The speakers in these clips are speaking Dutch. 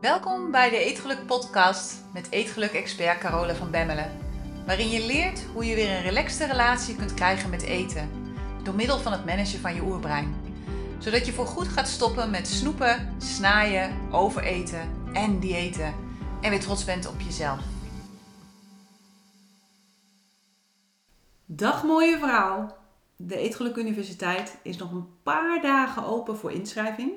Welkom bij de Eetgeluk podcast met Eetgeluk-expert Carola van Bemmelen. Waarin je leert hoe je weer een relaxte relatie kunt krijgen met eten. Door middel van het managen van je oerbrein. Zodat je voorgoed gaat stoppen met snoepen, snaaien, overeten en diëten. En weer trots bent op jezelf. Dag mooie vrouw. De Eetgeluk Universiteit is nog een paar dagen open voor inschrijving.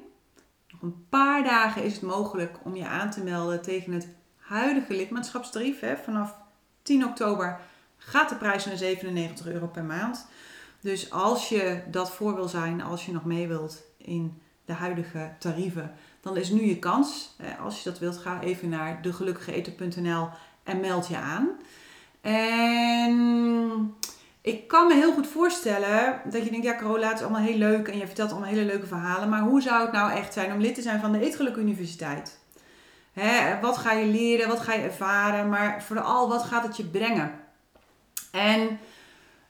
Een paar dagen is het mogelijk om je aan te melden tegen het huidige lidmaatschapstarief. Hè. Vanaf 10 oktober gaat de prijs naar 97 euro per maand. Dus als je dat voor wil zijn, als je nog mee wilt in de huidige tarieven, dan is nu je kans. Als je dat wilt, ga even naar degelukkigeeten.nl en meld je aan. En ik kan me heel goed voorstellen dat je denkt, ja Carola, het is allemaal heel leuk en je vertelt allemaal hele leuke verhalen. Maar hoe zou het nou echt zijn om lid te zijn van de Eetgeluk Universiteit? Hè, wat ga je leren, wat ga je ervaren, maar vooral wat gaat het je brengen? En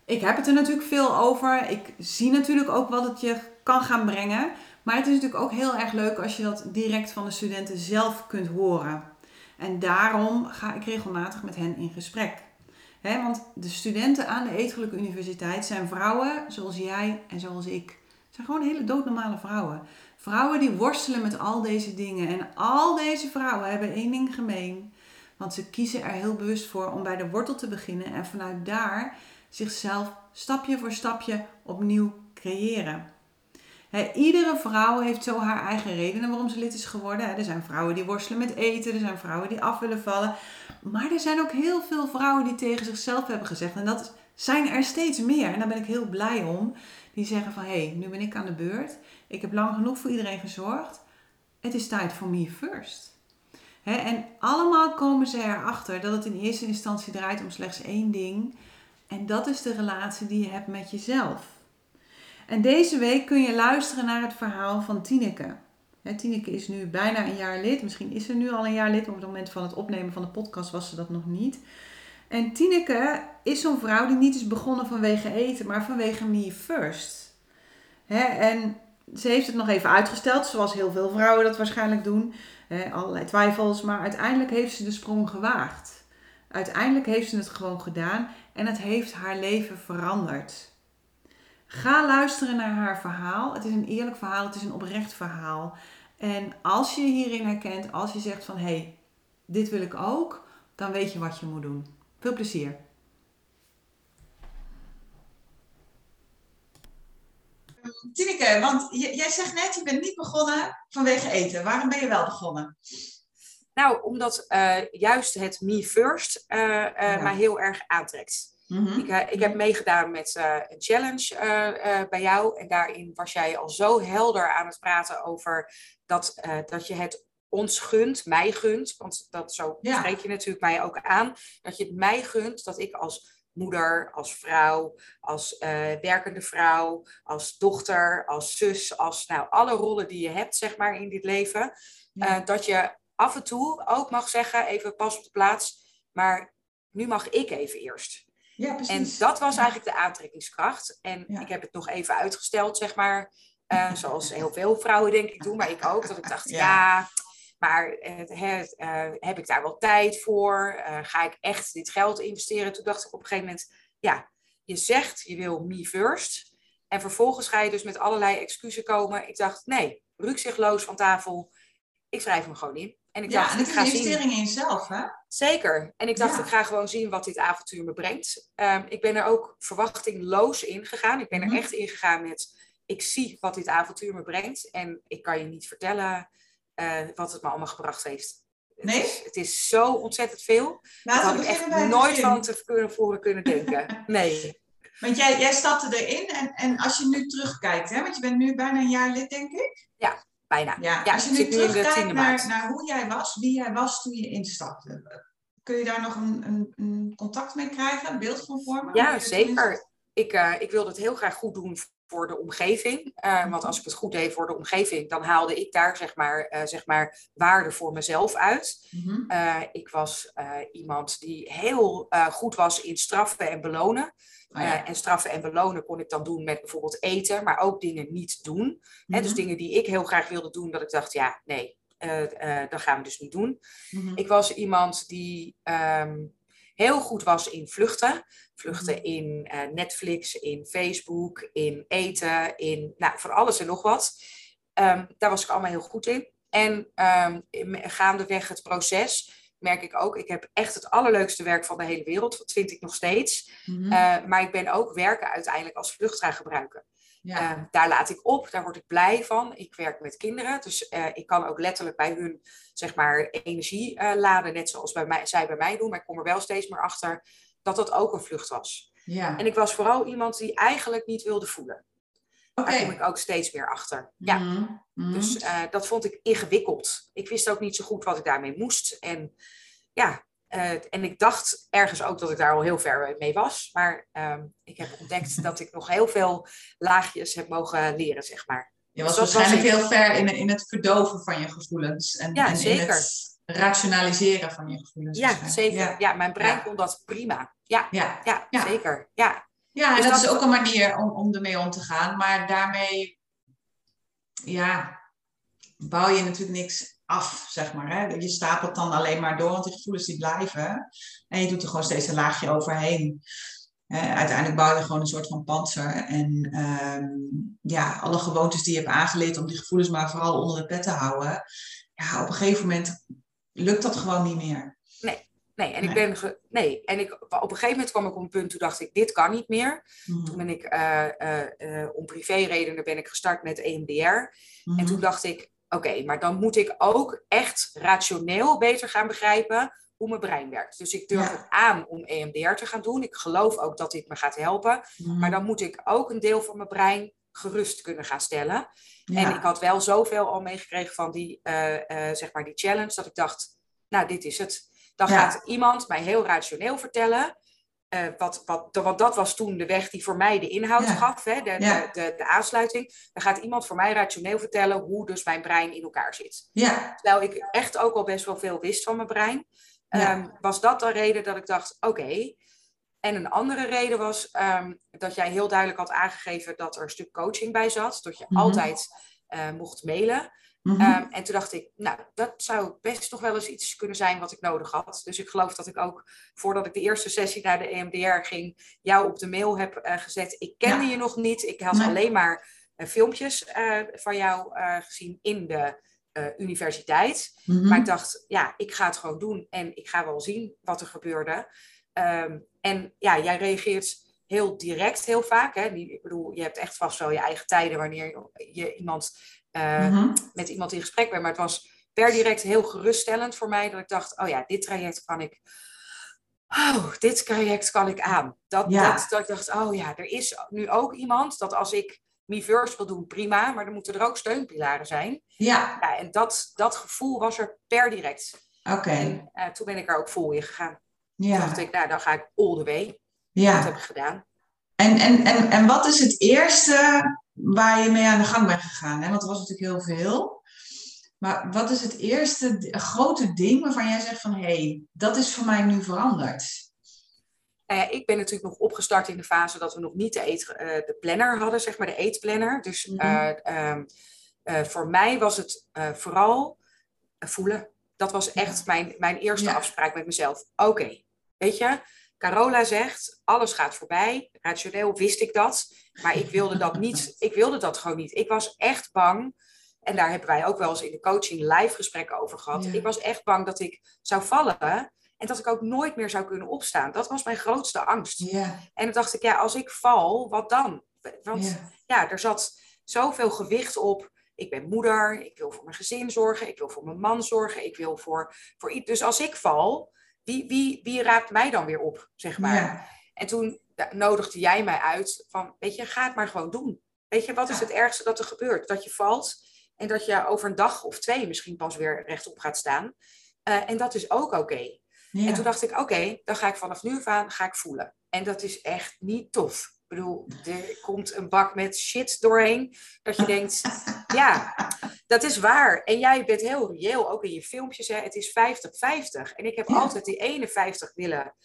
ik heb het er natuurlijk veel over. Ik zie natuurlijk ook wat het je kan gaan brengen. Maar het is natuurlijk ook heel erg leuk als je dat direct van de studenten zelf kunt horen. En daarom ga ik regelmatig met hen in gesprek want de studenten aan de Eetgeluk Universiteit zijn vrouwen zoals jij en zoals ik. Het zijn gewoon hele doodnormale vrouwen. Vrouwen die worstelen met al deze dingen. En al deze vrouwen hebben één ding gemeen. Want ze kiezen er heel bewust voor om bij de wortel te beginnen en vanuit daar zichzelf stapje voor stapje opnieuw creëren. iedere vrouw heeft zo haar eigen redenen waarom ze lid is geworden. er zijn vrouwen die worstelen met eten, er zijn vrouwen die af willen vallen. Maar er zijn ook heel veel vrouwen die tegen zichzelf hebben gezegd, en dat zijn er steeds meer, en daar ben ik heel blij om, die zeggen van hé, hey, nu ben ik aan de beurt, ik heb lang genoeg voor iedereen gezorgd, het is tijd voor me first. en allemaal komen ze erachter dat het in eerste instantie draait om slechts één ding, en dat is de relatie die je hebt met jezelf. En deze week kun je luisteren naar het verhaal van Tineke. Tineke is nu bijna een jaar lid. Misschien is ze nu al een jaar lid. Maar op het moment van het opnemen van de podcast was ze dat nog niet. En Tineke is zo'n vrouw die niet is begonnen vanwege eten, maar vanwege me first. en ze heeft het nog even uitgesteld, zoals heel veel vrouwen dat waarschijnlijk doen. allerlei twijfels, maar uiteindelijk heeft ze de sprong gewaagd. Uiteindelijk heeft ze het gewoon gedaan en het heeft haar leven veranderd. Ga luisteren naar haar verhaal. Het is een eerlijk verhaal, het is een oprecht verhaal. En als je je hierin herkent, als je zegt van hé, hey, dit wil ik ook, dan weet je wat je moet doen. Veel plezier. Tineke, want jij zegt net, je bent niet begonnen vanwege eten. Waarom ben je wel begonnen? Nou, omdat uh, juist het me first uh, uh, mij heel erg aantrekt. Mhm. ik, ik, heb meegedaan met een challenge bij jou. En daarin was jij al zo helder aan het praten over dat, dat je het ons gunt, mij gunt. Want dat, zo spreek je natuurlijk mij ook aan. Dat je het mij gunt dat ik als moeder, als vrouw, als werkende vrouw, als dochter, als zus, als nou, alle rollen die je hebt, zeg maar, in dit leven. dat je af en toe ook mag zeggen, even pas op de plaats, maar nu mag ik even eerst. Ja, precies. En dat was eigenlijk de aantrekkingskracht. En ik heb het nog even uitgesteld, zeg maar. Uh, zoals heel veel vrouwen denk ik doen, maar ik ook. Dat ik dacht, ja, maar uh, heb ik daar wel tijd voor? ga ik echt dit geld investeren? Toen dacht ik op een gegeven moment, ja, je zegt je wil me first. En vervolgens ga je dus met allerlei excuses komen. Ik dacht, nee, rukzichtloos van tafel. Ik schrijf hem gewoon in. En ik ja, dacht, en het is een investering in jezelf, hè? Zeker. En ik dacht, ik ga gewoon zien wat dit avontuur me brengt. Um, ik ben er ook verwachtingloos in gegaan. Ik ben er mhm. echt in gegaan met, ik zie wat dit avontuur me brengt. En ik kan je niet vertellen uh, wat het me allemaal gebracht heeft. Nee? Het is, het is zo ontzettend veel. Nou, dat had ik echt nooit van tevoren kunnen denken. Nee. Want jij, jij stapte erin en, en als je nu terugkijkt, hè, want je bent nu bijna een jaar lid, denk ik. Ja bijna. Ja, als je nu terugkijkt naar, naar hoe jij was, wie jij was toen je instapte. Kun je daar nog een, een, een contact mee krijgen, een beeld van vormen? Ja, zeker. Ik, uh, ik wilde het heel graag goed doen voor de omgeving. Uh, want als ik het goed deed voor de omgeving, dan haalde ik daar zeg maar, uh, zeg maar waarde voor mezelf uit. Mm -hmm. ik was iemand die heel goed was in straffen en belonen. Oh en straffen en belonen kon ik dan doen met bijvoorbeeld eten, maar ook dingen niet doen. Hè, dus mhm. dingen die ik heel graag wilde doen, dat ik dacht, ja, nee, dat gaan we dus niet doen. Mhm. Ik was iemand die ehm, heel goed was in vluchten. Vluchten mhm. in Netflix, in Facebook, in eten, in nou, van alles en nog wat. Um, daar was ik allemaal heel goed in. En um, gaandeweg het proces merk ik ook, ik heb echt het allerleukste werk van de hele wereld, dat vind ik nog steeds. Mhm. Eh, maar ik ben ook werken uiteindelijk als vluchttreingebruiker. Ja. Uh, daar laat ik op, daar word ik blij van. Ik werk met kinderen, dus uh, ik kan ook letterlijk bij hun zeg maar, energie laden, net zoals bij mij, zij bij mij doen. Maar ik kom er wel steeds meer achter dat dat ook een vlucht was. Ja. En ik was vooral iemand die eigenlijk niet wilde voelen. Okay. Daar kom ik ook steeds meer achter. Ja. Mm Dus uh, dat vond ik ingewikkeld. Ik wist ook niet zo goed wat ik daarmee moest. En ja, uh, en ik dacht ergens ook dat ik daar al heel ver mee was. Maar uh, ik heb ontdekt dat ik nog heel veel laagjes heb mogen leren, zeg maar. Je was dus waarschijnlijk heel ver in, in het verdoven van je gevoelens. En, ja, en zeker. in het rationaliseren van je gevoelens. Ja, zeker. Ja. ja. mijn brein kon dat prima. Ja, ja. ja, zeker. Ja. Ja, en dus dat, is ook een manier om, om ermee om te gaan. Maar daarmee ja, bouw je natuurlijk niks af, zeg maar. Hè? Je stapelt dan alleen maar door, want die gevoelens die blijven. En je doet er gewoon steeds een laagje overheen. uiteindelijk bouw je gewoon een soort van panzer. En ehm, ja, alle gewoontes die je hebt aangeleerd om die gevoelens maar vooral onder de pet te houden. Ja, op een gegeven moment lukt dat gewoon niet meer. Nee, en ik ben nee, en ik, op een gegeven moment kwam ik op een punt, toen dacht ik, dit kan niet meer. Mhm. Toen ben ik, uh, uh, om privéredenen ben ik gestart met EMDR. En toen mhm. dacht ik, oké, maar dan moet ik ook echt rationeel beter gaan begrijpen hoe mijn brein werkt. Dus ik durf het aan om EMDR te gaan doen. Ik geloof ook dat dit me gaat helpen. Mhm. Maar dan moet ik ook een deel van mijn brein gerust kunnen gaan stellen. En ik had wel zoveel al meegekregen van die, zeg maar die challenge, dat ik dacht, nou, dit is het. Dan gaat iemand mij heel rationeel vertellen. Uh, wat, wat, want dat was toen de weg die voor mij de inhoud gaf, hè, de, de, de, de, aansluiting. Dan gaat iemand voor mij rationeel vertellen hoe dus mijn brein in elkaar zit. Ja. Terwijl ik echt ook al best wel veel wist van mijn brein. Um, was dat de reden dat ik dacht, oké. En een andere reden was um, dat jij heel duidelijk had aangegeven dat er een stuk coaching bij zat. Dat je mhm. altijd uh, mocht mailen. Mhm. Ehm, en toen dacht ik, nou, dat zou best nog wel eens iets kunnen zijn wat ik nodig had. Dus ik geloof dat ik ook, voordat ik de eerste sessie naar de EMDR ging, jou op de mail heb uh, gezet. Ik kende je nog niet. Ik had alleen maar uh, filmpjes van jou gezien in de universiteit. Mhm. Maar ik dacht, ja, ik ga het gewoon doen en ik ga wel zien wat er gebeurde. Um, en ja, jij reageert heel direct heel vaak. Hè? Ik bedoel, je hebt echt vast wel je eigen tijden wanneer je iemand uh, met iemand in gesprek ben. Maar het was per direct heel geruststellend voor mij dat ik dacht, oh ja, dit traject kan ik. Oh, dit traject kan ik aan. Dat, dat, dat ik dacht, oh ja, er is nu ook iemand dat als ik Miiverse wil doen, prima, maar dan moeten er ook steunpilaren zijn. Ja. ja en dat, dat gevoel was er per direct. Oké. En uh, toen ben ik er ook vol in gegaan. Ja. Toen dacht ik, nou, dan ga ik all the way. Ja. Dat heb ik gedaan. En, en, en, en wat is het eerste waar je mee aan de gang bent gegaan? Hè? Want er was natuurlijk heel veel. Maar wat is het eerste grote ding waarvan jij zegt van... hé, hey, dat is voor mij nu veranderd? Nou ja, ik ben natuurlijk nog opgestart in de fase dat we nog niet de, eet, uh, de planner hadden, zeg maar de eetplanner. Dus mm -hmm. uh, voor mij was het vooral voelen. Dat was echt mijn, mijn eerste afspraak met mezelf. Oké, weet je, Carola zegt, alles gaat voorbij. Rationeel wist ik dat, maar ik wilde dat niet. Ik wilde dat gewoon niet. Ik was echt bang. En daar hebben wij ook wel eens in de coaching live gesprekken over gehad. Ik was echt bang dat ik zou vallen en dat ik ook nooit meer zou kunnen opstaan. Dat was mijn grootste angst. Ja. En dan dacht ik, ja, als ik val, wat dan? Want ja. ja, er zat zoveel gewicht op ik ben moeder, ik wil voor mijn gezin zorgen, ik wil voor mijn man zorgen, ik wil voor, voor iets. Dus als ik val, wie, wie, wie raakt mij dan weer op, zeg maar. En toen nodigde jij mij uit van, weet je, ga het maar gewoon doen. Weet je, wat is het ergste dat er gebeurt? Dat je valt en dat je over een dag of twee misschien pas weer rechtop gaat staan. Uh, en dat is ook oké. En toen dacht ik, oké, dan ga ik vanaf nu af aan ga ik voelen. En dat is echt niet tof. Ik bedoel, er komt een bak met shit doorheen. Dat je denkt, ja, dat is waar. En jij bent heel reëel, ook in je filmpjes. Hè? Het is 50-50. En ik heb altijd die 51 willen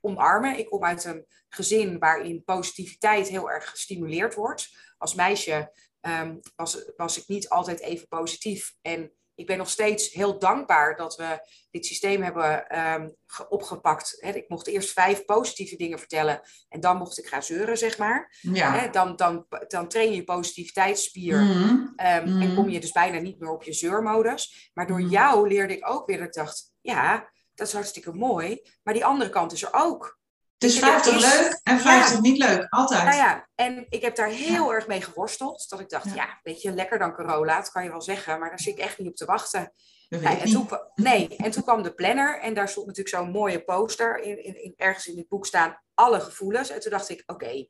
omarmen. Ik kom uit een gezin waarin positiviteit heel erg gestimuleerd wordt. Als meisje um, was, was ik niet altijd even positief. En ik ben nog steeds heel dankbaar dat we dit systeem hebben um, opgepakt. ik mocht eerst vijf positieve dingen vertellen en dan mocht ik gaan zeuren, zeg maar. Ja. dan, dan, dan train je je positiviteitsspier mm en mhm. kom je dus bijna niet meer op je zeurmodus. Maar door mhm. jou leerde ik ook weer dat ik dacht, ja, dat is hartstikke mooi, maar die andere kant is er ook. Het is 50 leuk en 50 niet leuk, altijd. Nou ja, en ik heb daar heel erg mee geworsteld. Dat ik dacht, ja, weet je, lekker dan Corolla, dat kan je wel zeggen, maar daar zit ik echt niet op te wachten. Nee, en, toen, nee, en toen kwam de planner en daar stond natuurlijk zo'n mooie poster. In, in, in, ergens in het boek staan alle gevoelens. En toen dacht ik, oké,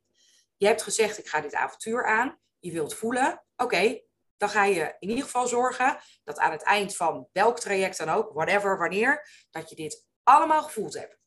je hebt gezegd ik ga dit avontuur aan. Je wilt voelen. Oké, dan ga je in ieder geval zorgen dat aan het eind van welk traject dan ook, whatever, wanneer, dat je dit allemaal gevoeld hebt.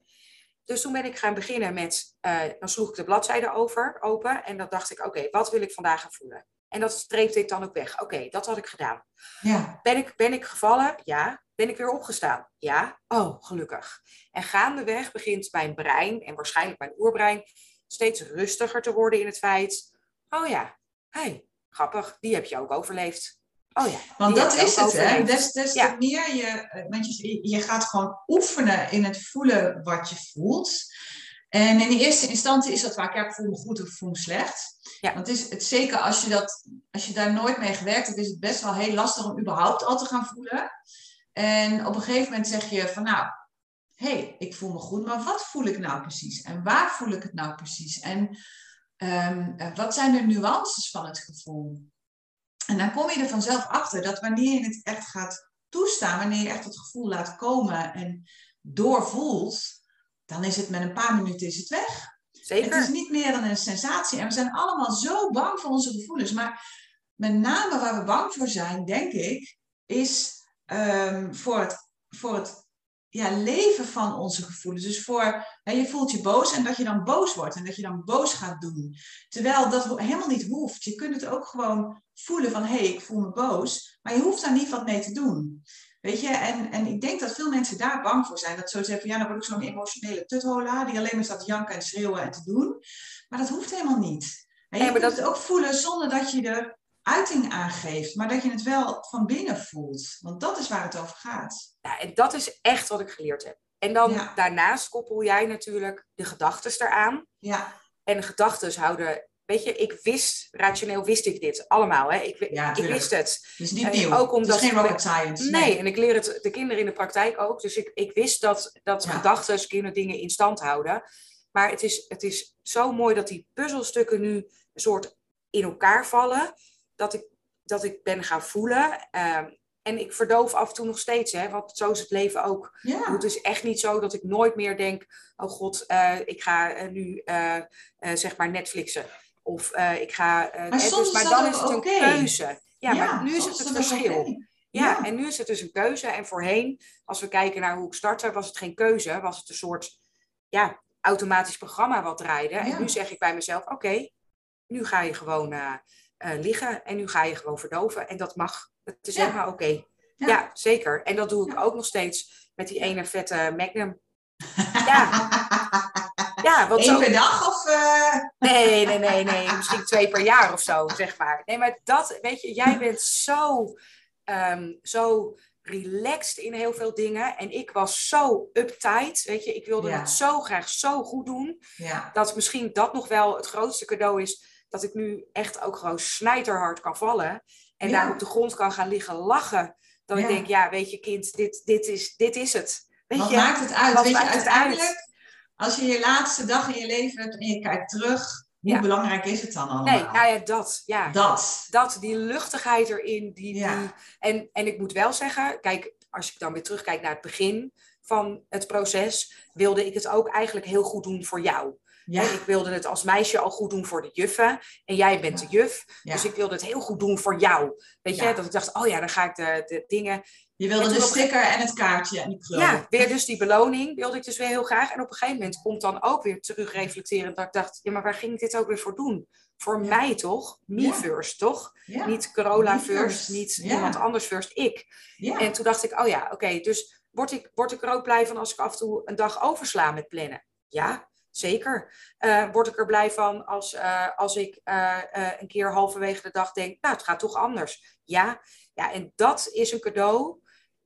Dus toen ben ik gaan beginnen met, uh, dan sloeg ik de bladzijde over, open en dan dacht ik, oké, wat wil ik vandaag gaan voelen? En dat streepte ik dan ook weg. Oké, dat had ik gedaan. Ja. Ben, ik, ben ik gevallen? Ja. Ben ik weer opgestaan? Ja. Oh, gelukkig. En gaandeweg begint mijn brein, en waarschijnlijk mijn oerbrein, steeds rustiger te worden in het feit, oh ja, hey, grappig, die heb je ook overleefd. Oh ja, want dat is het, hè? Des, des te meer je, eh, want je, je gaat gewoon oefenen in het voelen wat je voelt. En in de eerste instantie is dat vaak, ja, ik voel me goed of ik voel me slecht. Ja. Want het is het, zeker als je, dat, als je daar nooit mee gewerkt hebt, is het best wel heel lastig om überhaupt al te gaan voelen. En op een gegeven moment zeg je van, nou, hé, hey, ik voel me goed, maar wat voel ik nou precies? En waar voel ik het nou precies? En um, wat zijn de nuances van het gevoel? En dan kom je er vanzelf achter dat wanneer je het echt gaat toestaan, wanneer je echt het gevoel laat komen en doorvoelt, dan is het met een paar minuten is het weg. Zeker. Het is niet meer dan een sensatie. En we zijn allemaal zo bang voor onze gevoelens. Maar met name waar we bang voor zijn, denk ik, is um, voor het, voor het ja, leven van onze gevoelens. Dus voor, hè, je voelt je boos en dat je dan boos wordt en dat je dan boos gaat doen. Terwijl dat helemaal niet hoeft. Je kunt het ook gewoon voelen van, hé, hey, ik voel me boos. Maar je hoeft daar niet wat mee te doen. Weet je, en, en ik denk dat veel mensen daar bang voor zijn. Dat zo zeggen van, ja, dan word ik zo'n emotionele tuthola, die alleen maar staat janken en schreeuwen en te doen. Maar dat hoeft helemaal niet. En je nee, kunt het ook voelen zonder dat je er uiting aangeeft, maar dat je het wel van binnen voelt. Want dat is waar het over gaat. Ja, en dat is echt wat ik geleerd heb. En dan daarnaast koppel jij natuurlijk de gedachten eraan. Ja. En gedachten houden Weet je, ik wist, rationeel wist ik dit allemaal. Hè? Ik, ik wist het. Dus niet nieuw. Ook omdat het is geen rocket science. Nee, en ik leer het de kinderen in de praktijk ook. Dus ik, ik wist dat, dat gedachten kunnen dingen in stand houden. Maar het is, het is zo mooi dat die puzzelstukken nu een soort in elkaar vallen dat ik, dat ik ben gaan voelen. Ehm, en ik verdoof af en toe nog steeds, hè, want zo is het leven ook. Het is echt niet zo dat ik nooit meer denk: oh god, uh, ik ga uh, nu uh, zeg maar Netflixen. Of ik ga. maar, dus, maar dan is het een keuze. Ja, maar nu is het het verschil. Ja, en nu is het dus een keuze. En voorheen, als we kijken naar hoe ik startte, was het geen keuze. Was het een soort ja, automatisch programma wat draaide. En nu zeg ik bij mezelf: oké, nu ga je gewoon uh, liggen en nu ga je gewoon verdoven. En dat mag. Het is helemaal oké. Ja. zeker. En dat doe ik ook nog steeds met die ene vette Magnum. Ja. ja wat Eén per dag of... Uh... Nee, nee, nee, nee. Misschien twee per jaar of zo, zeg maar. Nee, maar dat, weet je, jij bent zo, um, zo relaxed in heel veel dingen. En ik was zo uptight, weet je. Ik wilde het zo graag zo goed doen. Ja. Dat misschien dat nog wel het grootste cadeau is dat ik nu echt ook gewoon snijterhard kan vallen. En daar op de grond kan gaan liggen lachen. Dat ik denk, ja, weet je kind, dit, dit, is, dit is het. Weet Wat je? maakt het uit? weet je, uiteindelijk, als je je laatste dag in je leven hebt en je kijkt terug, hoe belangrijk is het dan allemaal? Nee, nou ja, dat. Ja. Dat. Dat, die luchtigheid erin. Die, die, en, en ik moet wel zeggen, kijk, als ik dan weer terugkijk naar het begin van het proces, wilde ik het ook eigenlijk heel goed doen voor jou. Ja. Ik wilde het als meisje al goed doen voor de juffen. En jij bent de juf. Dus ik wilde het heel goed doen voor jou. Weet je, dat ik dacht, oh ja, dan ga ik de, de dingen... Je wilde de sticker en het kaartje en die kleur. Ja, weer dus die beloning wilde ik dus weer heel graag. En op een gegeven moment komt dan ook weer terug reflecteren. Dat ik dacht, ja, maar waar ging ik dit ook weer voor doen? Voor mij toch? Me first, toch? Niet Corolla first, niet iemand anders first, ik. En toen dacht ik, oh ja, oké, dus word ik, word ik er ook blij van als ik af en toe een dag oversla met plannen? Ja, zeker. word ik er blij van als, als ik een keer halverwege de dag denk, nou, het gaat toch anders. Ja, ja en dat is een cadeau.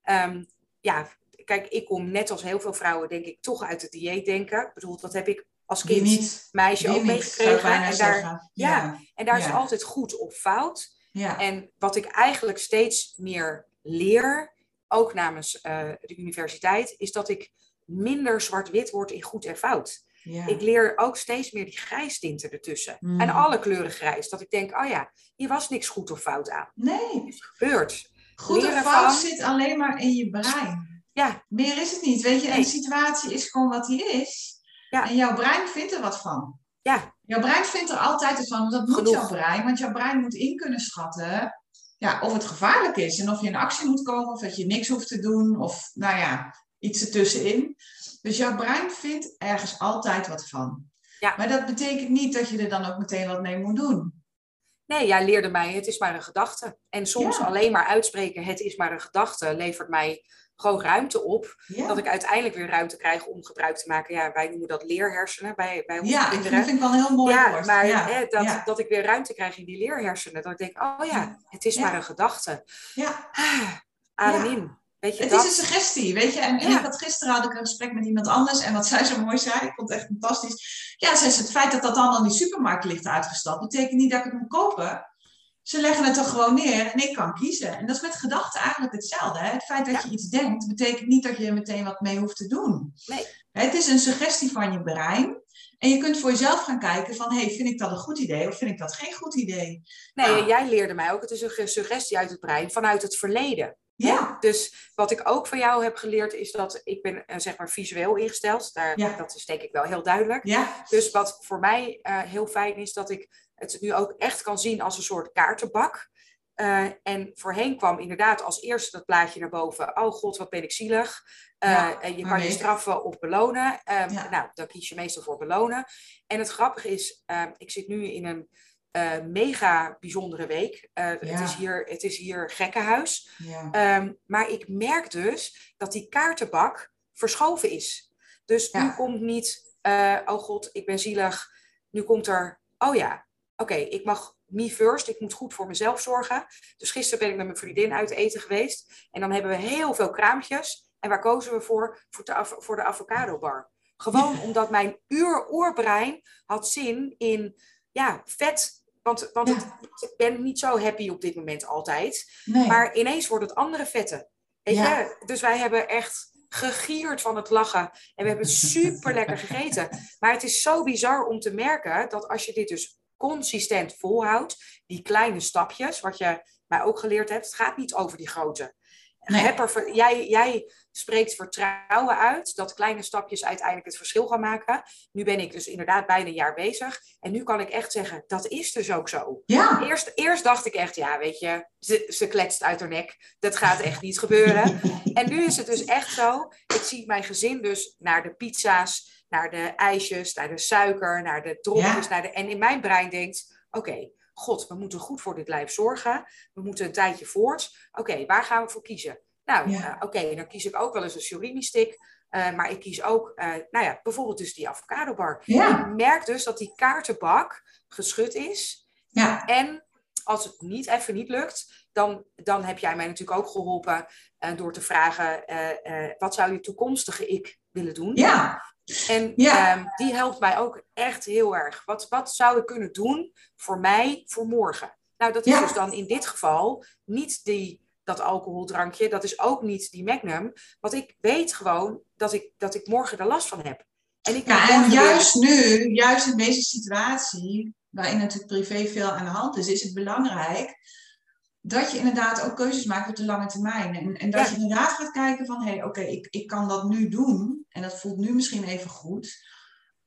Um, ja, kijk, ik kom net als heel veel vrouwen, denk ik, toch uit het dieet denken. Ik bedoel, dat heb ik als kind, niet, meisje ook meegekregen. En daar, ja, en daar is altijd goed of fout. Ja. En wat ik eigenlijk steeds meer leer, ook namens de universiteit, is dat ik minder zwart-wit word in goed en fout. Ja. Ik leer ook steeds meer die grijstinten ertussen. Mm. En alle kleuren grijs. Dat ik denk, oh ja, hier was niks goed of fout aan. Nee. Het gebeurt. Goed of fout zit alleen maar in je brein. Ja. Meer is het niet. Weet je, een situatie is gewoon wat die is. Ja. En jouw brein vindt er wat van. Ja. Jouw brein vindt er altijd wat van. Dat moet jouw brein. Want jouw brein moet in kunnen schatten ja, of het gevaarlijk is. En of je in actie moet komen. Of dat je niks hoeft te doen. Of nou ja, iets ertussenin. Dus jouw brein vindt ergens altijd wat van. Ja. Maar dat betekent niet dat je er dan ook meteen wat mee moet doen. Nee, jij leerde mij, het is maar een gedachte. En soms alleen maar uitspreken, het is maar een gedachte, levert mij gewoon ruimte op. Dat ik uiteindelijk weer ruimte krijg om gebruik te maken. Ja, wij noemen dat leerhersenen bij, bij onze ja, kinderen. Ja, dat vind ik wel een heel mooi ja, woord. Maar hè, dat, dat ik weer ruimte krijg in die leerhersenen. Dat ik denk, oh ja, het is maar een gedachte. Ja. Ah, adem in. Weet je, het dat... is een suggestie, weet je. En, en ik had, gisteren had ik een gesprek met iemand anders. En wat zij zo mooi zei, ik vond het echt fantastisch. Ja, zei het feit dat dat allemaal in die supermarkt ligt uitgestapt... betekent niet dat ik het moet kopen ze leggen het er gewoon neer en ik kan kiezen. En dat is met gedachten eigenlijk hetzelfde. Hè? Het feit dat je iets denkt, betekent niet dat je er meteen wat mee hoeft te doen. Nee. Het is een suggestie van je brein. En je kunt voor jezelf gaan kijken van, hey, vind ik dat een goed idee of vind ik dat geen goed idee? Nee, nou. jij leerde mij ook, het is een suggestie uit het brein vanuit het verleden. Ja. Dus wat ik ook van jou heb geleerd is dat ik ben uh, zeg maar visueel ingesteld. Daar, ja. Dat is denk ik wel heel duidelijk. Ja. Dus wat voor mij uh, heel fijn is dat ik het nu ook echt kan zien als een soort kaartenbak. Uh, en voorheen kwam inderdaad als eerste dat plaatje naar boven. Oh god, wat ben ik zielig. Uh, en je kan je straffen of belonen. Um, Nou, dan kies je meestal voor belonen. En het grappige is, uh, ik zit nu in een uh, mega bijzondere week. Ja. het, is hier, het is hier gekkenhuis. Ja. Um, maar ik merk dus dat die kaartenbak verschoven is. Dus nu komt niet, oh god, ik ben zielig. Nu komt er, oh ja, oké, ik mag me first, ik moet goed voor mezelf zorgen. Dus gisteren ben ik met mijn vriendin uit eten geweest. En dan hebben we heel veel kraampjes. En waar kozen we voor? Voor de, voor de avocado bar. Gewoon omdat mijn uur-oerbrein had zin in ja, vet. Want, want het, ik ben niet zo happy op dit moment altijd. Nee. Maar ineens wordt het andere vetten. Weet je? Dus wij hebben echt gegierd van het lachen. En we hebben super lekker gegeten. Maar het is zo bizar om te merken dat als je dit dus consistent volhoudt, die kleine stapjes, wat je mij ook geleerd hebt, het gaat niet over die grote. Nee. Er, jij, jij spreekt vertrouwen uit dat kleine stapjes uiteindelijk het verschil gaan maken. Nu ben ik dus inderdaad bijna een jaar bezig. En nu kan ik echt zeggen, dat is dus ook zo. Ja. Eerst, eerst dacht ik echt, ja, weet je, ze, ze kletst uit haar nek. Dat gaat echt niet gebeuren. en nu is het dus echt zo. Ik zie mijn gezin dus naar de pizza's, naar de ijsjes, naar de suiker, naar de dropjes. Naar de, en in mijn brein denkt, oké, god, we moeten goed voor dit lijf zorgen. We moeten een tijdje voort. Oké, waar gaan we voor kiezen? Nou, ja. uh, oké, dan kies ik ook wel eens een surimi stick. Uh, maar ik kies ook, uh, nou ja, bijvoorbeeld dus die avocado bar. Ja. Ik merk dus dat die kaartenbak geschud is. Ja. En als het niet even niet lukt, dan, dan heb jij mij natuurlijk ook geholpen door te vragen, wat zou je toekomstige ik willen doen? Ja. En ja. um, die helpt mij ook echt heel erg. Wat, wat zou ik kunnen doen voor mij voor morgen? Nou, dat is ja. dus dan in dit geval niet die, dat alcoholdrankje. Dat is ook niet die Magnum. Want ik weet gewoon dat ik, dat ik morgen er last van heb. En, ik ja, en juist weer... nu, juist in deze situatie, waarin natuurlijk privé veel aan de hand is, is het belangrijk dat je inderdaad ook keuzes maakt op de lange termijn. En, en dat ja. je inderdaad gaat kijken van, hé, hey, oké, okay, ik, ik kan dat nu doen. En dat voelt nu misschien even goed.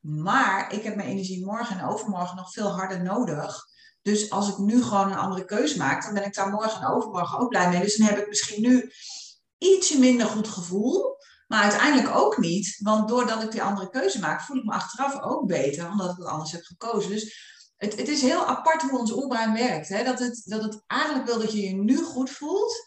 Maar ik heb mijn energie morgen en overmorgen nog veel harder nodig. Dus als ik nu gewoon een andere keuze maak, dan ben ik daar morgen en overmorgen ook blij mee. Dus dan heb ik misschien nu ietsje minder goed gevoel. Maar uiteindelijk ook niet. Want doordat ik die andere keuze maak, voel ik me achteraf ook beter. Omdat ik het anders heb gekozen. Dus het, het is heel apart hoe ons oerbrein werkt. Hè? Dat, het, dat het eigenlijk wil dat je je nu goed voelt.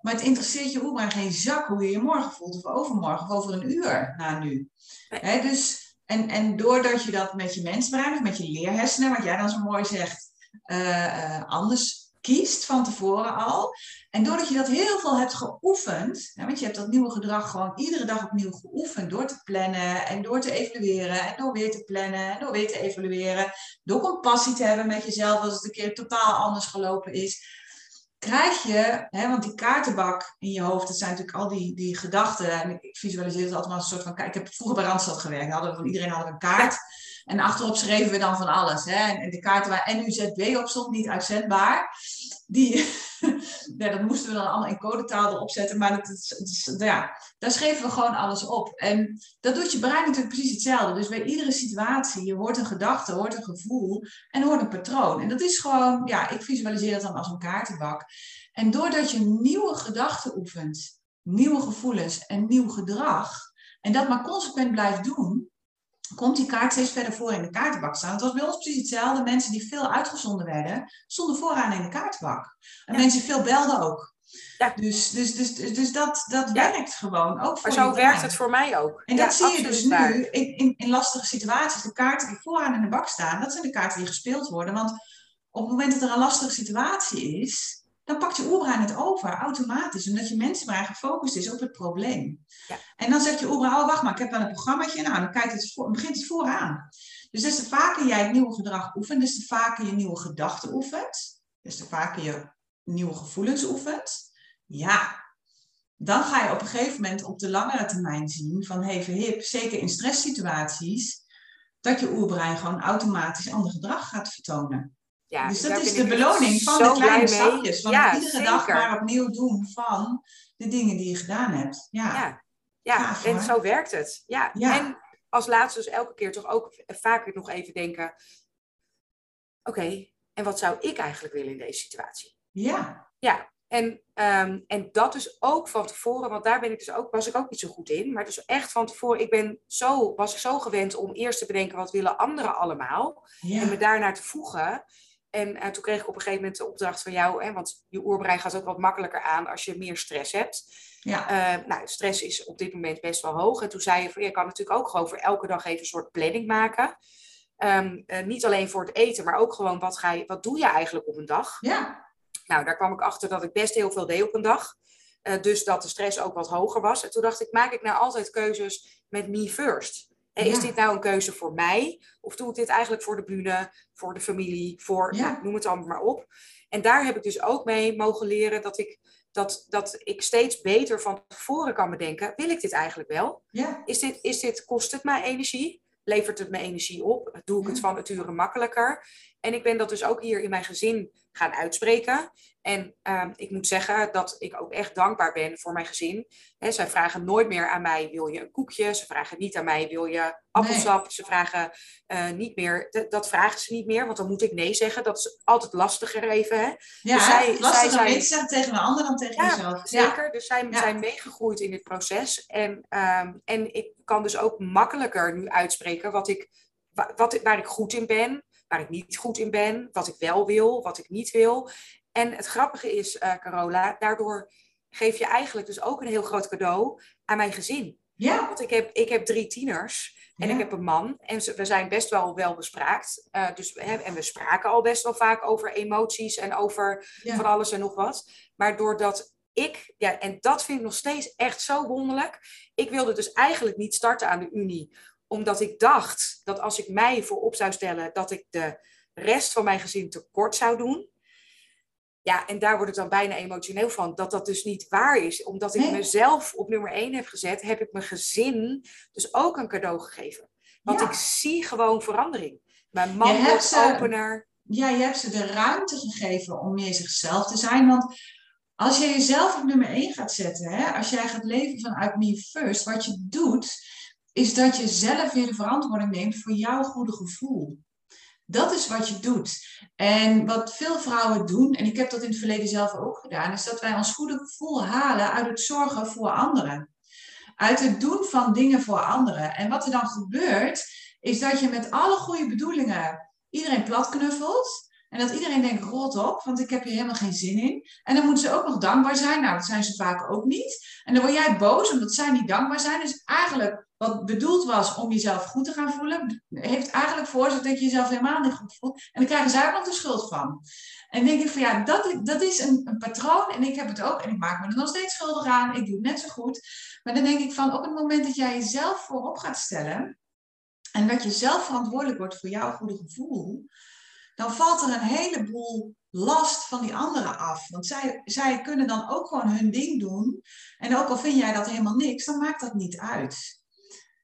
Maar het interesseert je oerbrein geen zak hoe je je morgen voelt. Of overmorgen. Of over een uur na nu. Hè? Dus, En, en doordat je dat met je mensbrein of met je leerhersenen, wat jij dan zo mooi zegt, uh, anders kiest van tevoren al. En doordat je dat heel veel hebt geoefend, want je hebt dat nieuwe gedrag gewoon iedere dag opnieuw geoefend door te plannen en door te evalueren en door weer te plannen en door weer te evalueren, door compassie te hebben met jezelf als het een keer totaal anders gelopen is, krijg je, hè, want die kaartenbak in je hoofd, dat zijn natuurlijk al die, die gedachten. En ik visualiseer het altijd als een soort van, ik heb vroeger bij Randstad gewerkt, hadden we iedereen hadden een kaart. En achterop schreven we dan van alles. Hè? En de kaarten waar NUZW op stond, niet uitzendbaar. Die, ja, dat moesten we dan allemaal in codetaal erop zetten. Maar dat, ja, daar schreven we gewoon alles op. En dat doet je brein natuurlijk precies hetzelfde. Dus bij iedere situatie, je hoort een gedachte, hoort een gevoel en hoort een patroon. En dat is gewoon, ja, ik visualiseer het dan als een kaartenbak. En doordat je nieuwe gedachten oefent, nieuwe gevoelens en nieuw gedrag, en dat maar consequent blijft doen, komt die kaart steeds verder voor in de kaartenbak staan. Het was bij ons precies hetzelfde. Mensen die veel uitgezonden werden, stonden vooraan in de kaartenbak. En mensen die veel belden ook. Ja. Dus, dus, dus, dus, dat, dat werkt gewoon. Ook voor maar zo werkt het voor mij ook. En dat zie je dus nu in, in, in lastige situaties. De kaarten die vooraan in de bak staan, dat zijn de kaarten die gespeeld worden. Want op het moment dat er een lastige situatie is, dan pakt je oerbrein het over automatisch, omdat je mensenbrein gefocust is op het probleem. Ja. En dan zegt je oerbrein, oh wacht maar, ik heb wel een programmaatje, nou dan kijkt het voor, begint het vooraan. Dus des te vaker jij het nieuwe gedrag oefent, des te vaker je nieuwe gedachten oefent, des te vaker je nieuwe gevoelens oefent, ja, dan ga je op een gegeven moment op de langere termijn zien van hey verhip, zeker in stresssituaties, dat je oerbrein gewoon automatisch ander gedrag gaat vertonen. Ja, dus dat is de beloning van de kleine stapjes. Van ja, iedere dag maar opnieuw doen van de dingen die je gedaan hebt. Ja, ja. ja en zo werkt het. Ja. En als laatste dus elke keer toch ook vaker nog even denken... Oké, en wat zou ik eigenlijk willen in deze situatie? Ja. Ja, en, ehm, en dat dus ook van tevoren, want daar ben ik dus ook, was ik ook niet zo goed in. Maar dus echt van tevoren, ik ben zo, was ik zo gewend om eerst te bedenken wat willen anderen allemaal. En me daarnaar te voegen. En uh, toen kreeg ik op een gegeven moment de opdracht van jou, hè, want je oerbrein gaat ook wat makkelijker aan als je meer stress hebt. Ja. Uh, nou, stress is op dit moment best wel hoog. En toen zei je van, je kan natuurlijk ook gewoon voor elke dag even een soort planning maken. Um, uh, niet alleen voor het eten, maar ook gewoon wat, ga je, wat doe je eigenlijk op een dag? Ja. Nou, daar kwam ik achter dat ik best heel veel deed op een dag. dus dat de stress ook wat hoger was. En toen dacht ik, maak ik nou altijd keuzes met me first? Is dit nou een keuze voor mij? Of doe ik dit eigenlijk voor de bühne, voor de familie, voor, nou, noem het allemaal maar op. En daar heb ik dus ook mee mogen leren dat ik, dat, dat ik steeds beter van tevoren kan bedenken, wil ik dit eigenlijk wel? Ja. Is dit, is dit, kost het mij energie? Levert het me energie op? Doe ik het van nature makkelijker? En ik ben dat dus ook hier in mijn gezin gaan uitspreken. En ehm, ik moet zeggen dat ik ook echt dankbaar ben voor mijn gezin. He, zij vragen nooit meer aan mij, wil je een koekje? Ze vragen niet aan mij, wil je appelsap? Ze vragen uh, niet meer, dat vragen ze niet meer, want dan moet ik nee zeggen. Dat is altijd lastiger even. Hè? Ja, dus zij, lastiger zij tegen een ander dan tegen ja, jezelf. Zeker, dus zij zijn meegegroeid in dit proces. En, um, en ik kan dus ook makkelijker nu uitspreken wat ik, wat, waar ik goed in ben waar ik niet goed in ben, wat ik wel wil, wat ik niet wil. En het grappige is, uh, Carola, daardoor geef je eigenlijk dus ook een heel groot cadeau aan mijn gezin. Ja. Want ik heb, ik heb drie tieners en ik heb een man. En we zijn best wel wel bespraakt. Uh, dus, hè, en we spraken al best wel vaak over emoties en over van alles en nog wat. Maar doordat ik, ja, en dat vind ik nog steeds echt zo wonderlijk. Ik wilde dus eigenlijk niet starten aan de Unie omdat ik dacht dat als ik mij voorop zou stellen, dat ik de rest van mijn gezin tekort zou doen. Ja, en daar word ik dan bijna emotioneel van, dat dat dus niet waar is. Omdat ik mezelf op nummer één heb gezet, heb ik mijn gezin dus ook een cadeau gegeven. Want ik zie gewoon verandering. Mijn man wordt ze, opener. Ja, je hebt ze de ruimte gegeven om meer zichzelf te zijn. Want als je jezelf op nummer één gaat zetten, hè, als jij gaat leven vanuit me first, wat je doet, is dat je zelf weer de verantwoording neemt voor jouw goede gevoel. Dat is wat je doet. En wat veel vrouwen doen, en ik heb dat in het verleden zelf ook gedaan, is dat wij ons goede gevoel halen uit het zorgen voor anderen. Uit het doen van dingen voor anderen. En wat er dan gebeurt, is dat je met alle goede bedoelingen iedereen plat knuffelt. En dat iedereen denkt, rot op, want ik heb hier helemaal geen zin in. En dan moeten ze ook nog dankbaar zijn. Nou, dat zijn ze vaak ook niet. En dan word jij boos omdat zij niet dankbaar zijn. Dus eigenlijk wat bedoeld was om jezelf goed te gaan voelen, heeft eigenlijk veroorzaakt dat je jezelf helemaal niet goed voelt. En dan krijgen zij ook nog de schuld van. En denk ik van ja, dat, dat is een, een, patroon en ik heb het ook en ik maak me er nog steeds schuldig aan. Ik doe het net zo goed. Maar dan denk ik van op het moment dat jij jezelf voorop gaat stellen en dat je zelf verantwoordelijk wordt voor jouw goede gevoel, dan valt er een heleboel last van die anderen af. Want zij, zij kunnen dan ook gewoon hun ding doen. En ook al vind jij dat helemaal niks, dan maakt dat niet uit.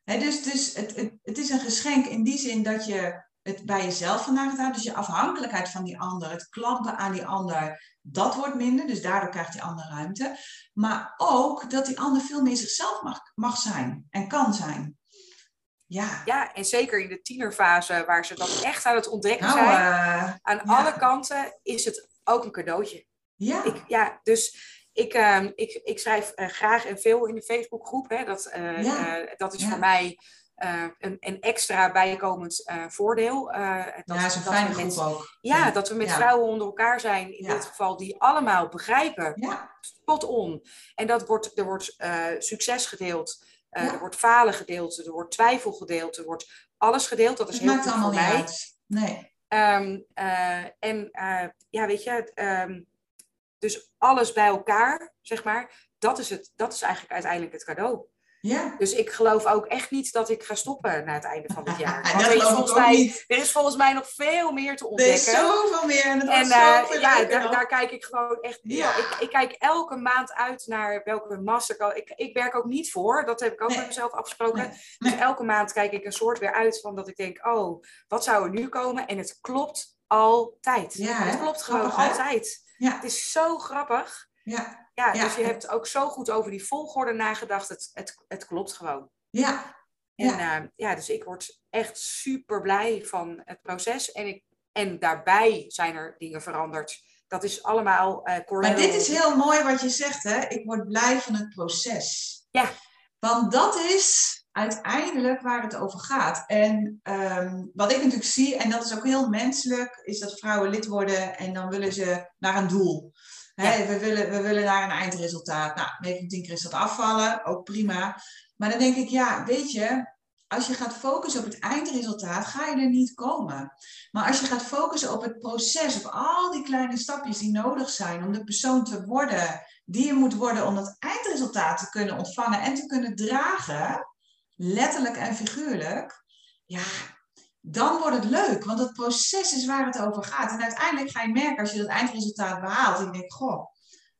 dus dus het, het, het is een geschenk in die zin dat je het bij jezelf vandaan gaat Dus je afhankelijkheid van die ander, het klampen aan die ander, dat wordt minder. Dus daardoor krijgt die ander ruimte. Maar ook dat die ander veel meer zichzelf mag, mag zijn en kan zijn. Ja. ja, en zeker in de tienerfase waar ze dat echt aan het ontdekken nou, zijn. Uh, aan alle kanten is het ook een cadeautje. Ja. Ik, ja, dus ik, uh, ik, ik schrijf uh, graag en veel in de Facebookgroep. Hè. Dat, ja. dat is voor mij een, een, extra bijkomend voordeel. dat, ja, dat is een fijne groep ook. Ja, dat we met vrouwen onder elkaar zijn, in dit geval, die allemaal begrijpen. Spot on. En dat wordt, er wordt succes gedeeld. Uh, Er wordt falen gedeeld, er wordt twijfel gedeeld, er wordt alles gedeeld. Dat is het heel voor mij. Uit. Nee. Um, uh, en uh, ja, weet je, um, dus alles bij elkaar, zeg maar, dat is, het, dat is eigenlijk uiteindelijk het cadeau. Ja. Dus ik geloof ook echt niet dat ik ga stoppen na het einde van het jaar. Want er, is volgens mij, er is volgens mij nog veel meer te ontdekken. Er is zoveel meer en, en uh, ja, daar, daar, kijk ik gewoon echt... Ja. Ik, ik, kijk elke maand uit naar welke master... Ik, ik werk ook niet voor, dat heb ik ook met mezelf afgesproken. Dus elke maand kijk ik een soort weer uit van dat ik denk... Oh, wat zou er nu komen? En het klopt altijd. Ja, het klopt gewoon altijd. Ja. Het is zo grappig. Ja. Ja, dus je hebt ook zo goed over die volgorde nagedacht. Het, het, het klopt gewoon. Ja. En ja. Uh, ja, dus ik word echt super blij van het proces. En, ik, en daarbij zijn er dingen veranderd. Dat is allemaal uh, Maar dit is heel mooi wat je zegt, hè? Ik word blij van het proces. Ja. Want dat is uiteindelijk waar het over gaat. En um, wat ik natuurlijk zie, en dat is ook heel menselijk, is dat vrouwen lid worden en dan willen ze naar een doel we, willen, we willen naar een eindresultaat. Nou, 9 van 10 keer is dat afvallen, ook prima. Maar dan denk ik, ja, weet je, als je gaat focussen op het eindresultaat, ga je er niet komen. Maar als je gaat focussen op het proces, op al die kleine stapjes die nodig zijn om de persoon te worden die je moet worden om dat eindresultaat te kunnen ontvangen en te kunnen dragen, letterlijk en figuurlijk, ja, dan wordt het leuk. Want het proces is waar het over gaat. En uiteindelijk ga je merken als je dat eindresultaat behaalt. En je denkt, goh,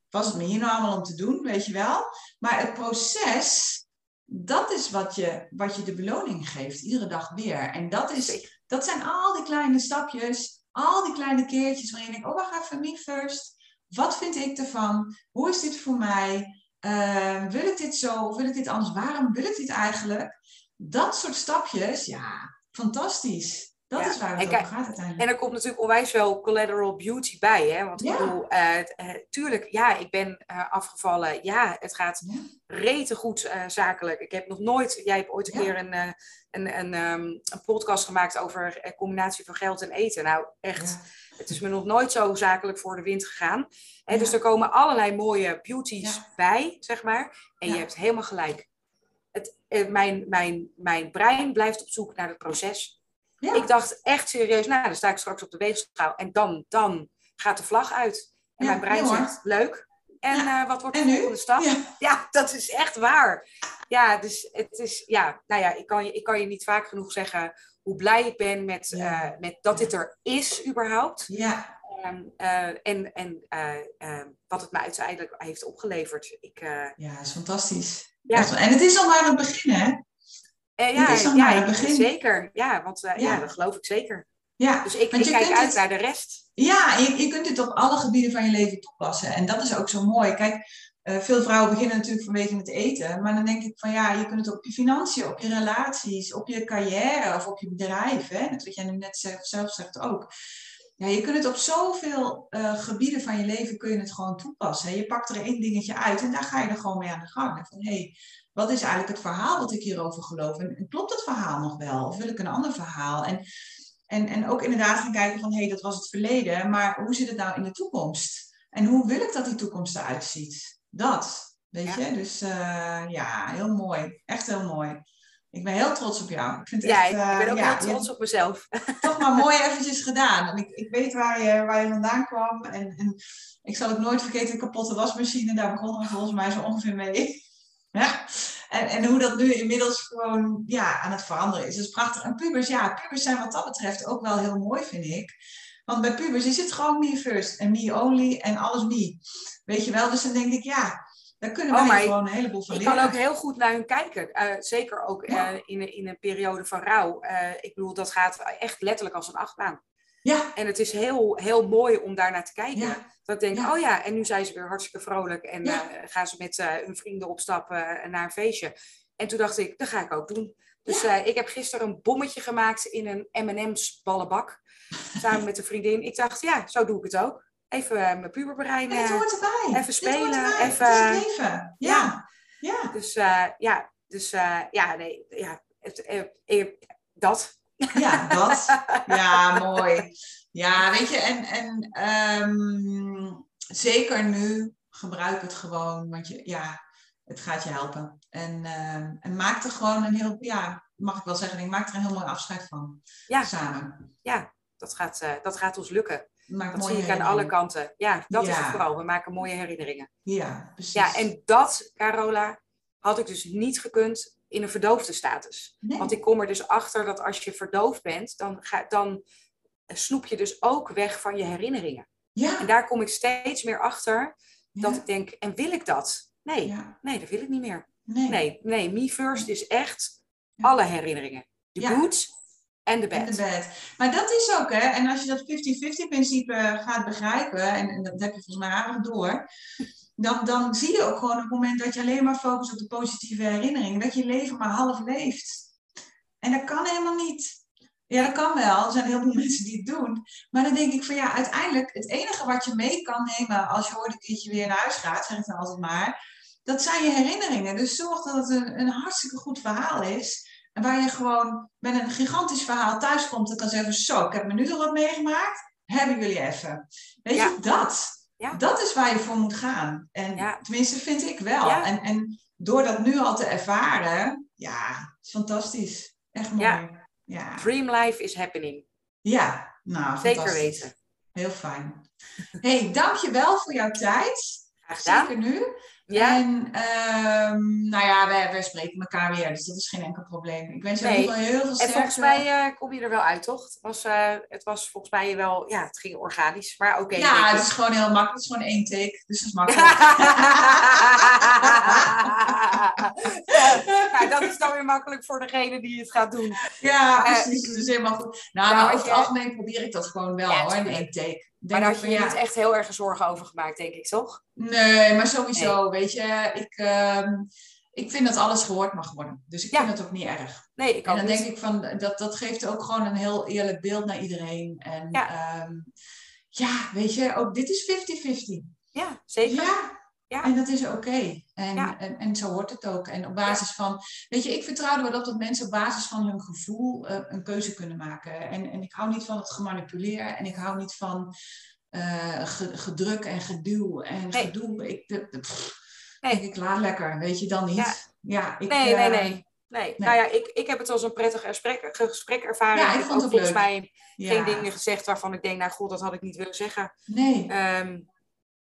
was het me hier nou allemaal om te doen, weet je wel? Maar het proces, dat is wat je, wat je de beloning geeft, iedere dag weer. En dat, is, dat zijn al die kleine stapjes, al die kleine keertjes waarin je denkt, oh, wacht even, me first. Wat vind ik ervan? Hoe is dit voor mij? Uh, wil ik dit zo of wil ik dit anders? Waarom wil ik dit eigenlijk? Dat soort stapjes, ja, fantastisch. Dat is waar het over gaat uiteindelijk. En er komt natuurlijk onwijs wel collateral beauty bij. Hè? Want ik bedoel, uh, tuurlijk, ja, ik ben uh, afgevallen. Ja, het gaat ja. rete goed zakelijk. Ik heb nog nooit, jij hebt ooit een keer een, een, een, um, een, podcast gemaakt over combinatie van geld en eten. Nou, echt, het is me nog nooit zo zakelijk voor de wind gegaan. Hè? Dus er komen allerlei mooie beauties bij, zeg maar. En je hebt helemaal gelijk eh, mijn, mijn, mijn brein blijft op zoek naar het proces. Ja. Ik dacht echt serieus, nou, dan sta ik straks op de weegschaal en dan, dan gaat de vlag uit. En mijn brein zegt, leuk. En uh, wat wordt de volgende stap? Ja. dat is echt waar. Ja, dus het is, ja, nou ja, ik kan je, ik kan je niet vaak genoeg zeggen hoe blij ik ben met, uh, met dat dit er is überhaupt. Ja. Um, uh, en en uh, wat het me uiteindelijk heeft opgeleverd. Ik, ja, dat is fantastisch. Ja. En het is al maar het begin, hè? Ja, het is al ja, maar het begin. zeker. Ja, want ja. ja. dat geloof ik zeker. Ja, dus ik, ik kijk uit naar de rest. Ja, je, je kunt dit op alle gebieden van je leven toepassen. En dat is ook zo mooi. Kijk, uh, veel vrouwen beginnen natuurlijk vanwege het eten. Maar dan denk ik van ja, je kunt het op je financiën, op je relaties, op je carrière of op je bedrijf. Hè? Dat wat jij nu net zelf, zelf zegt ook. Ja, je kunt het op zoveel uh, gebieden van je leven kun je het gewoon toepassen. Je pakt er één dingetje uit en daar ga je er gewoon mee aan de gang. Van hé, hey, wat is eigenlijk het verhaal wat ik hierover geloof? En, klopt het verhaal nog wel? Of wil ik een ander verhaal? En En, en ook inderdaad gaan kijken van, hé, hey, dat was het verleden, maar hoe zit het nou in de toekomst? En hoe wil ik dat die toekomst eruit ziet? Dat, weet je? Dus uh, ja, heel mooi. Echt heel mooi. Ik ben heel trots op jou. Ik vind ja, echt, uh, ik ben ook ja, heel trots op mezelf. Toch maar mooi eventjes gedaan. En ik, ik weet waar je, waar je vandaan kwam. En, en ik zal ook nooit vergeten, de kapotte wasmachine. Daar begonnen we volgens mij zo ongeveer mee. Ja. En, en hoe dat nu inmiddels gewoon ja, aan het veranderen is. Dat is prachtig. En pubers, ja, pubers zijn wat dat betreft ook wel heel mooi, vind ik. Want bij pubers is het gewoon me first en me only en alles me. Weet je wel? Dus dan denk ik, ja, daar kunnen we oh, gewoon een heleboel van leren. Ik kan ook heel goed naar hun kijken. Uh, zeker ook uh, in, in een periode van rouw. Uh, ik bedoel, dat gaat echt letterlijk als een achtbaan. Ja. En het is heel, heel mooi om daar naar te kijken. Dat ik denk, oh ja, en nu zijn ze weer hartstikke vrolijk. En gaan ze met hun vrienden opstappen naar een feestje. En toen dacht ik, dat ga ik ook doen. Dus ik heb gisteren een bommetje gemaakt in een M&M's ballenbak. Samen met een vriendin. Ik dacht, ja, zo doe ik het ook. Even mijn puberbrein. Even spelen. Even. Even. Ja. ja. Dus ja, dus ja, nee, ja, het, dat. Ja, dat. Ja, mooi. Ja, weet je, en, en um, zeker nu gebruik het gewoon, want je, ja, het gaat je helpen. En, um, en maak er gewoon een heel, ja, mag ik wel zeggen, ik maak er een heel mooi afscheid van. Ja. Samen. Ja, dat gaat, uh, dat gaat ons lukken. Dat zie ik aan alle kanten. Ja, dat is het vooral. We maken mooie herinneringen. Ja, precies. Ja, en dat, Carola, had ik dus niet gekund in een verdoofde status. Want ik kom er dus achter dat als je verdoofd bent, dan, ga, dan snoep je dus ook weg van je herinneringen. Ja. En daar kom ik steeds meer achter dat ik denk, en wil ik dat? Nee, nee, dat wil ik niet meer. Nee, nee, nee me first is echt alle herinneringen. De good en de bad. Maar dat is ook, hè, en als je dat 50-50 principe gaat begrijpen, en, en dat heb je volgens mij aardig door, dan, dan zie je ook gewoon op het moment dat je alleen maar focust op de positieve herinneringen, dat je leven maar half leeft. En dat kan helemaal niet. Ja, dat kan wel. Er zijn heel veel mensen die het doen. Maar dan denk ik van ja, uiteindelijk het enige wat je mee kan nemen als je ooit een keertje weer naar huis gaat, zeg ik dan altijd maar, dat zijn je herinneringen. Dus zorg dat het een, een hartstikke goed verhaal is. En waar je gewoon met een gigantisch verhaal thuis komt en kan zeggen, zo, ik heb me nu nog wat meegemaakt, hebben jullie even. Weet je, dat. Ja. Dat is waar je voor moet gaan. En tenminste vind ik wel. En, en door dat nu al te ervaren, ja, is fantastisch. Echt mooi. Ja. Dream life is happening. Ja, nou, Zeker weten. Heel fijn. hey, dankjewel voor jouw tijd. Graag gedaan. Zeker nu. Ja. En um, nou ja, wij, wij spreken elkaar weer, dus dat is geen enkel probleem. Ik wens je nee. heel veel sterkte. En volgens mij uh, kom je er wel uit, toch? Het was, uh, het was volgens mij wel, ja, het ging organisch, maar oké. ja, het is gewoon heel makkelijk. Het is gewoon één take, dus dat is makkelijk. ja, dat is dan weer makkelijk voor degene die het gaat doen. Ja, eh, precies. Uh, dus helemaal goed. Nou, nou over het algemeen probeer ik dat gewoon wel hoor, in één take. Maar daar had je ja. niet echt heel erg zorgen over gemaakt, denk ik, toch? Nee, maar sowieso, weet je, ik, uh, ik vind dat alles gehoord mag worden. Dus ik vind het ook niet erg. Nee, ik En dan denk ik van, dat, dat geeft ook gewoon een heel eerlijk beeld naar iedereen. En ja, um, ja weet je, ook dit is 50-50. Ja, zeker. Ja, ja. En dat is oké. En, en, en, zo hoort het ook. En op basis van, weet je, ik vertrouw er wel op dat mensen op basis van hun gevoel uh, een keuze kunnen maken. En, en ik hou niet van het gemanipuleer en ik hou niet van uh, gedruk en geduw en nee. gedoe. Ik, de, pff, nee. ik laat lekker, weet je dan niet. Ja, ik, nee, uh, nee, nee. Nee, nou ja, ik, ik heb het als een prettig gesprek, gesprek ervaren. Ja, ik vond het volgens leuk. mij geen dingen gezegd waarvan ik denk, nou god, dat had ik niet willen zeggen. Nee. Um,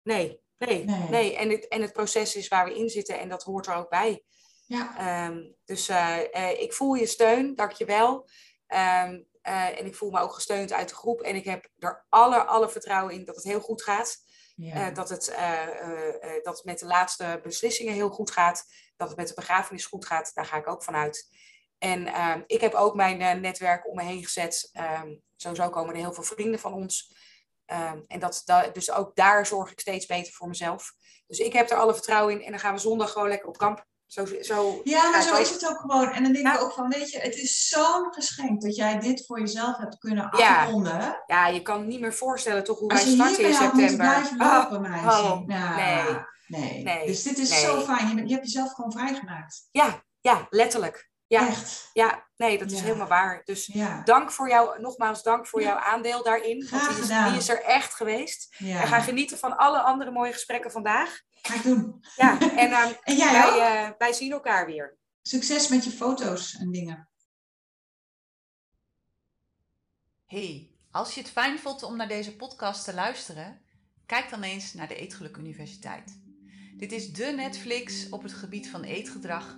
nee, Nee, nee. nee. En, het, en het proces is waar we in zitten en dat hoort er ook bij. Ja. Um, dus uh, uh, ik voel je steun, dank je wel. Um, uh, en ik voel me ook gesteund uit de groep. En ik heb er alle, alle vertrouwen in dat het heel goed gaat. Ja. dat, het, dat het met de laatste beslissingen heel goed gaat. Dat het met de begrafenis goed gaat. Daar ga ik ook vanuit. En um, ik heb ook mijn netwerk om me heen gezet. sowieso komen er heel veel vrienden van ons. Um, en dat, dat, dus ook daar zorg ik steeds beter voor mezelf. Dus ik heb er alle vertrouwen in. En dan gaan we zondag gewoon lekker op kamp. Zo, zo ja, maar zo is het ook gewoon. En dan denk ik ook van, weet je, het is zo'n geschenk dat jij dit voor jezelf hebt kunnen afronden. Ja, ja je kan niet meer voorstellen toch hoe wij starten in september. Als je lopen, oh, nee. nee. nee. Dus dit is zo fijn. Je, je hebt jezelf gewoon vrijgemaakt. Ja, ja, letterlijk. Ja, Echt. ja, nee, dat is helemaal waar. Dus dank voor jou, nogmaals dank voor jouw aandeel daarin. want die is, die is, er echt geweest. En ga genieten van alle andere mooie gesprekken vandaag. Ga ik doen. Ja, en, uh, en jij wij, uh, wij zien elkaar weer. Succes met je foto's en dingen. Hey, als je het fijn vond om naar deze podcast te luisteren, kijk dan eens naar de Eetgeluk Universiteit. Dit is de Netflix op het gebied van eetgedrag,